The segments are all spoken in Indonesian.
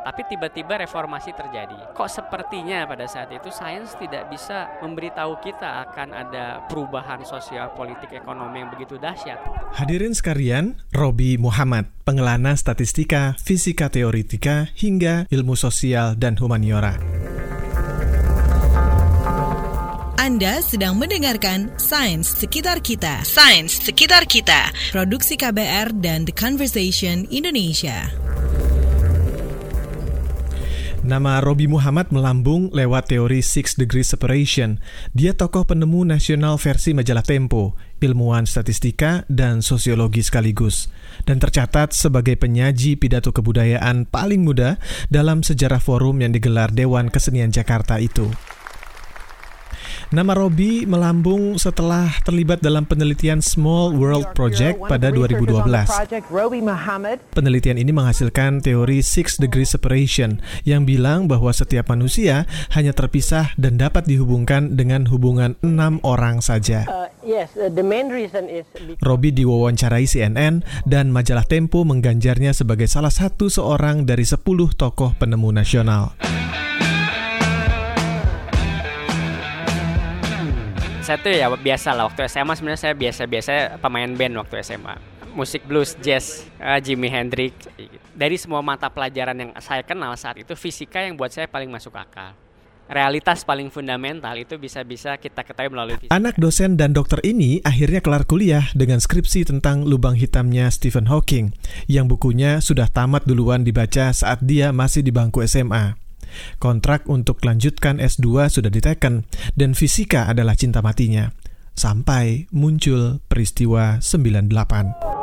Tapi tiba-tiba reformasi terjadi. Kok sepertinya pada saat itu sains tidak bisa memberitahu kita akan ada perubahan sosial, politik, ekonomi yang begitu dahsyat. Hadirin sekalian, Robi Muhammad, pengelana statistika, fisika teoritika, hingga ilmu sosial dan humaniora. Anda sedang mendengarkan Sains Sekitar Kita. Sains Sekitar Kita. Produksi KBR dan The Conversation Indonesia. Nama Robi Muhammad melambung lewat teori Six Degree Separation. Dia tokoh penemu nasional versi majalah Tempo, ilmuwan statistika dan sosiologi sekaligus, dan tercatat sebagai penyaji pidato kebudayaan paling muda dalam sejarah forum yang digelar Dewan Kesenian Jakarta itu. Nama Robi melambung setelah terlibat dalam penelitian Small World Project pada 2012. Penelitian ini menghasilkan teori Six Degree Separation yang bilang bahwa setiap manusia hanya terpisah dan dapat dihubungkan dengan hubungan enam orang saja. Uh, uh, Robi diwawancarai CNN dan majalah Tempo mengganjarnya sebagai salah satu seorang dari sepuluh tokoh penemu nasional. Saya tuh ya biasa lah waktu SMA sebenarnya saya biasa-biasa pemain band waktu SMA musik blues jazz uh, Jimi Hendrix dari semua mata pelajaran yang saya kenal saat itu fisika yang buat saya paling masuk akal realitas paling fundamental itu bisa-bisa kita ketahui melalui fisika. Anak dosen dan dokter ini akhirnya kelar kuliah dengan skripsi tentang lubang hitamnya Stephen Hawking yang bukunya sudah tamat duluan dibaca saat dia masih di bangku SMA. Kontrak untuk lanjutkan S2 sudah diteken dan fisika adalah cinta matinya. Sampai muncul peristiwa 98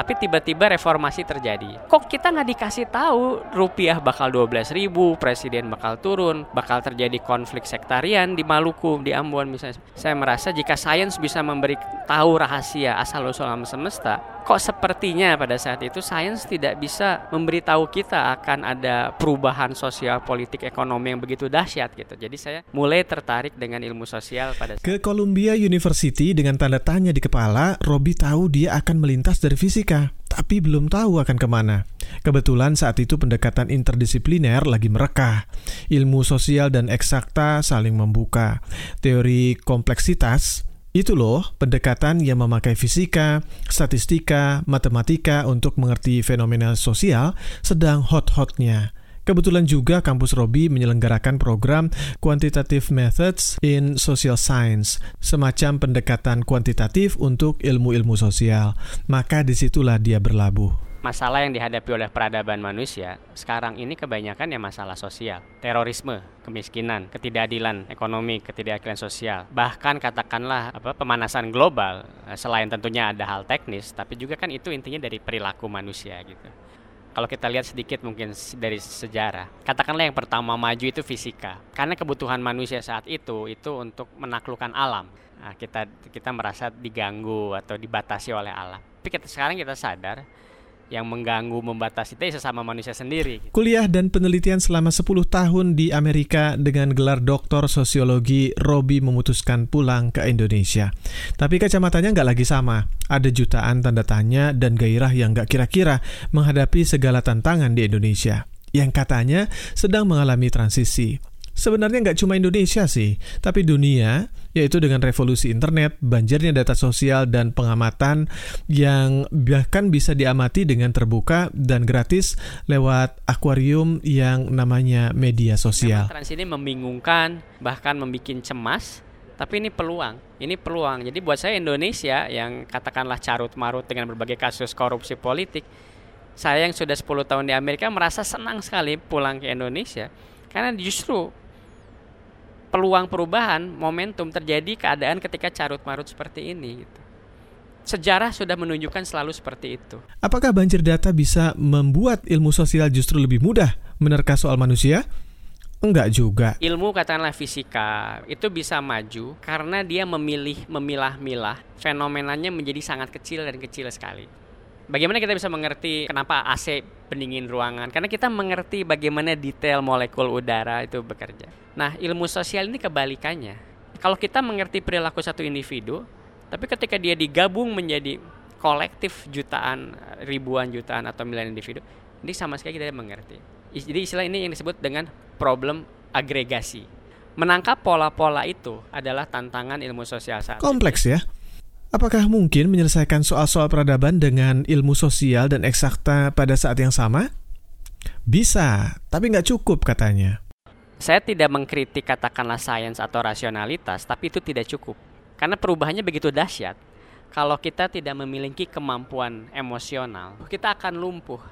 tapi tiba-tiba reformasi terjadi. Kok kita nggak dikasih tahu rupiah bakal 12 ribu, presiden bakal turun, bakal terjadi konflik sektarian di Maluku, di Ambon misalnya. Saya merasa jika sains bisa memberi tahu rahasia asal-usul alam semesta, kok sepertinya pada saat itu sains tidak bisa memberitahu kita akan ada perubahan sosial, politik, ekonomi yang begitu dahsyat gitu. Jadi saya mulai tertarik dengan ilmu sosial pada saat Ke Columbia University dengan tanda tanya di kepala, Robi tahu dia akan melintas dari fisik fisika, tapi belum tahu akan ke mana. Kebetulan saat itu pendekatan interdisipliner lagi merekah. Ilmu sosial dan eksakta saling membuka. Teori kompleksitas itu loh pendekatan yang memakai fisika, statistika, matematika untuk mengerti fenomena sosial sedang hot-hotnya. Kebetulan juga kampus Robi menyelenggarakan program Quantitative Methods in Social Science, semacam pendekatan kuantitatif untuk ilmu-ilmu sosial. Maka di situlah dia berlabuh masalah yang dihadapi oleh peradaban manusia sekarang ini kebanyakan ya masalah sosial, terorisme, kemiskinan, ketidakadilan ekonomi, ketidakadilan sosial. Bahkan katakanlah apa pemanasan global eh, selain tentunya ada hal teknis, tapi juga kan itu intinya dari perilaku manusia gitu kalau kita lihat sedikit mungkin dari sejarah, katakanlah yang pertama maju itu fisika, karena kebutuhan manusia saat itu itu untuk menaklukkan alam. Nah, kita kita merasa diganggu atau dibatasi oleh alam. Tapi kita sekarang kita sadar yang mengganggu membatasi itu sesama manusia sendiri. Kuliah dan penelitian selama 10 tahun di Amerika dengan gelar doktor sosiologi, Robi memutuskan pulang ke Indonesia. Tapi kacamatanya nggak lagi sama. Ada jutaan tanda tanya dan gairah yang nggak kira-kira menghadapi segala tantangan di Indonesia yang katanya sedang mengalami transisi sebenarnya nggak cuma Indonesia sih, tapi dunia, yaitu dengan revolusi internet, banjirnya data sosial, dan pengamatan yang bahkan bisa diamati dengan terbuka dan gratis lewat akuarium yang namanya media sosial. Memang trans ini membingungkan, bahkan membuat cemas, tapi ini peluang. Ini peluang. Jadi buat saya Indonesia yang katakanlah carut marut dengan berbagai kasus korupsi politik, saya yang sudah 10 tahun di Amerika merasa senang sekali pulang ke Indonesia karena justru peluang perubahan, momentum terjadi keadaan ketika carut marut seperti ini gitu. Sejarah sudah menunjukkan selalu seperti itu. Apakah banjir data bisa membuat ilmu sosial justru lebih mudah menerka soal manusia? Enggak juga. Ilmu katakanlah fisika itu bisa maju karena dia memilih memilah-milah fenomenanya menjadi sangat kecil dan kecil sekali. Bagaimana kita bisa mengerti kenapa AC pendingin ruangan? Karena kita mengerti bagaimana detail molekul udara itu bekerja. Nah, ilmu sosial ini kebalikannya. Kalau kita mengerti perilaku satu individu, tapi ketika dia digabung menjadi kolektif jutaan, ribuan jutaan atau miliar individu, ini sama sekali kita tidak mengerti. Jadi istilah ini yang disebut dengan problem agregasi. Menangkap pola-pola itu adalah tantangan ilmu sosial saat Kompleks ya. Apakah mungkin menyelesaikan soal-soal peradaban dengan ilmu sosial dan eksakta pada saat yang sama? Bisa, tapi nggak cukup katanya. Saya tidak mengkritik katakanlah sains atau rasionalitas, tapi itu tidak cukup. Karena perubahannya begitu dahsyat. Kalau kita tidak memiliki kemampuan emosional, kita akan lumpuh.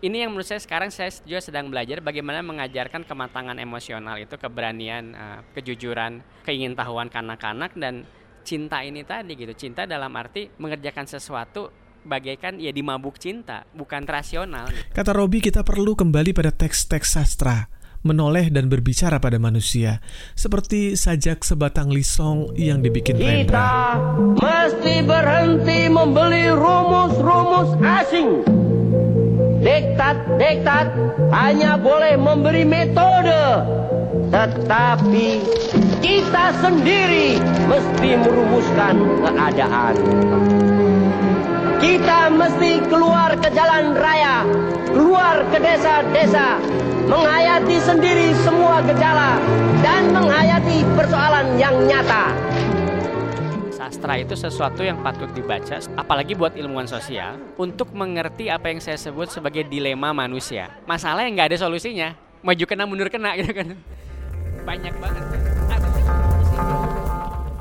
Ini yang menurut saya sekarang saya juga sedang belajar bagaimana mengajarkan kematangan emosional itu, keberanian, uh, kejujuran, keingintahuan kanak-kanak dan cinta ini tadi gitu. Cinta dalam arti mengerjakan sesuatu bagaikan ya dimabuk cinta, bukan rasional. Gitu. Kata Robi kita perlu kembali pada teks-teks sastra menoleh dan berbicara pada manusia, seperti sajak sebatang lisong yang dibikin Rendra. Kita mesti berhenti membeli rumus-rumus asing. Dektat-dektat hanya boleh memberi metode, tetapi kita sendiri mesti merumuskan keadaan. Kita mesti keluar ke jalan raya, keluar ke desa-desa, menghayati sendiri semua gejala, dan menghayati persoalan yang nyata. Sastra itu sesuatu yang patut dibaca, apalagi buat ilmuwan sosial, untuk mengerti apa yang saya sebut sebagai dilema manusia. Masalah yang nggak ada solusinya, maju kena mundur kena gitu kan. Banyak banget.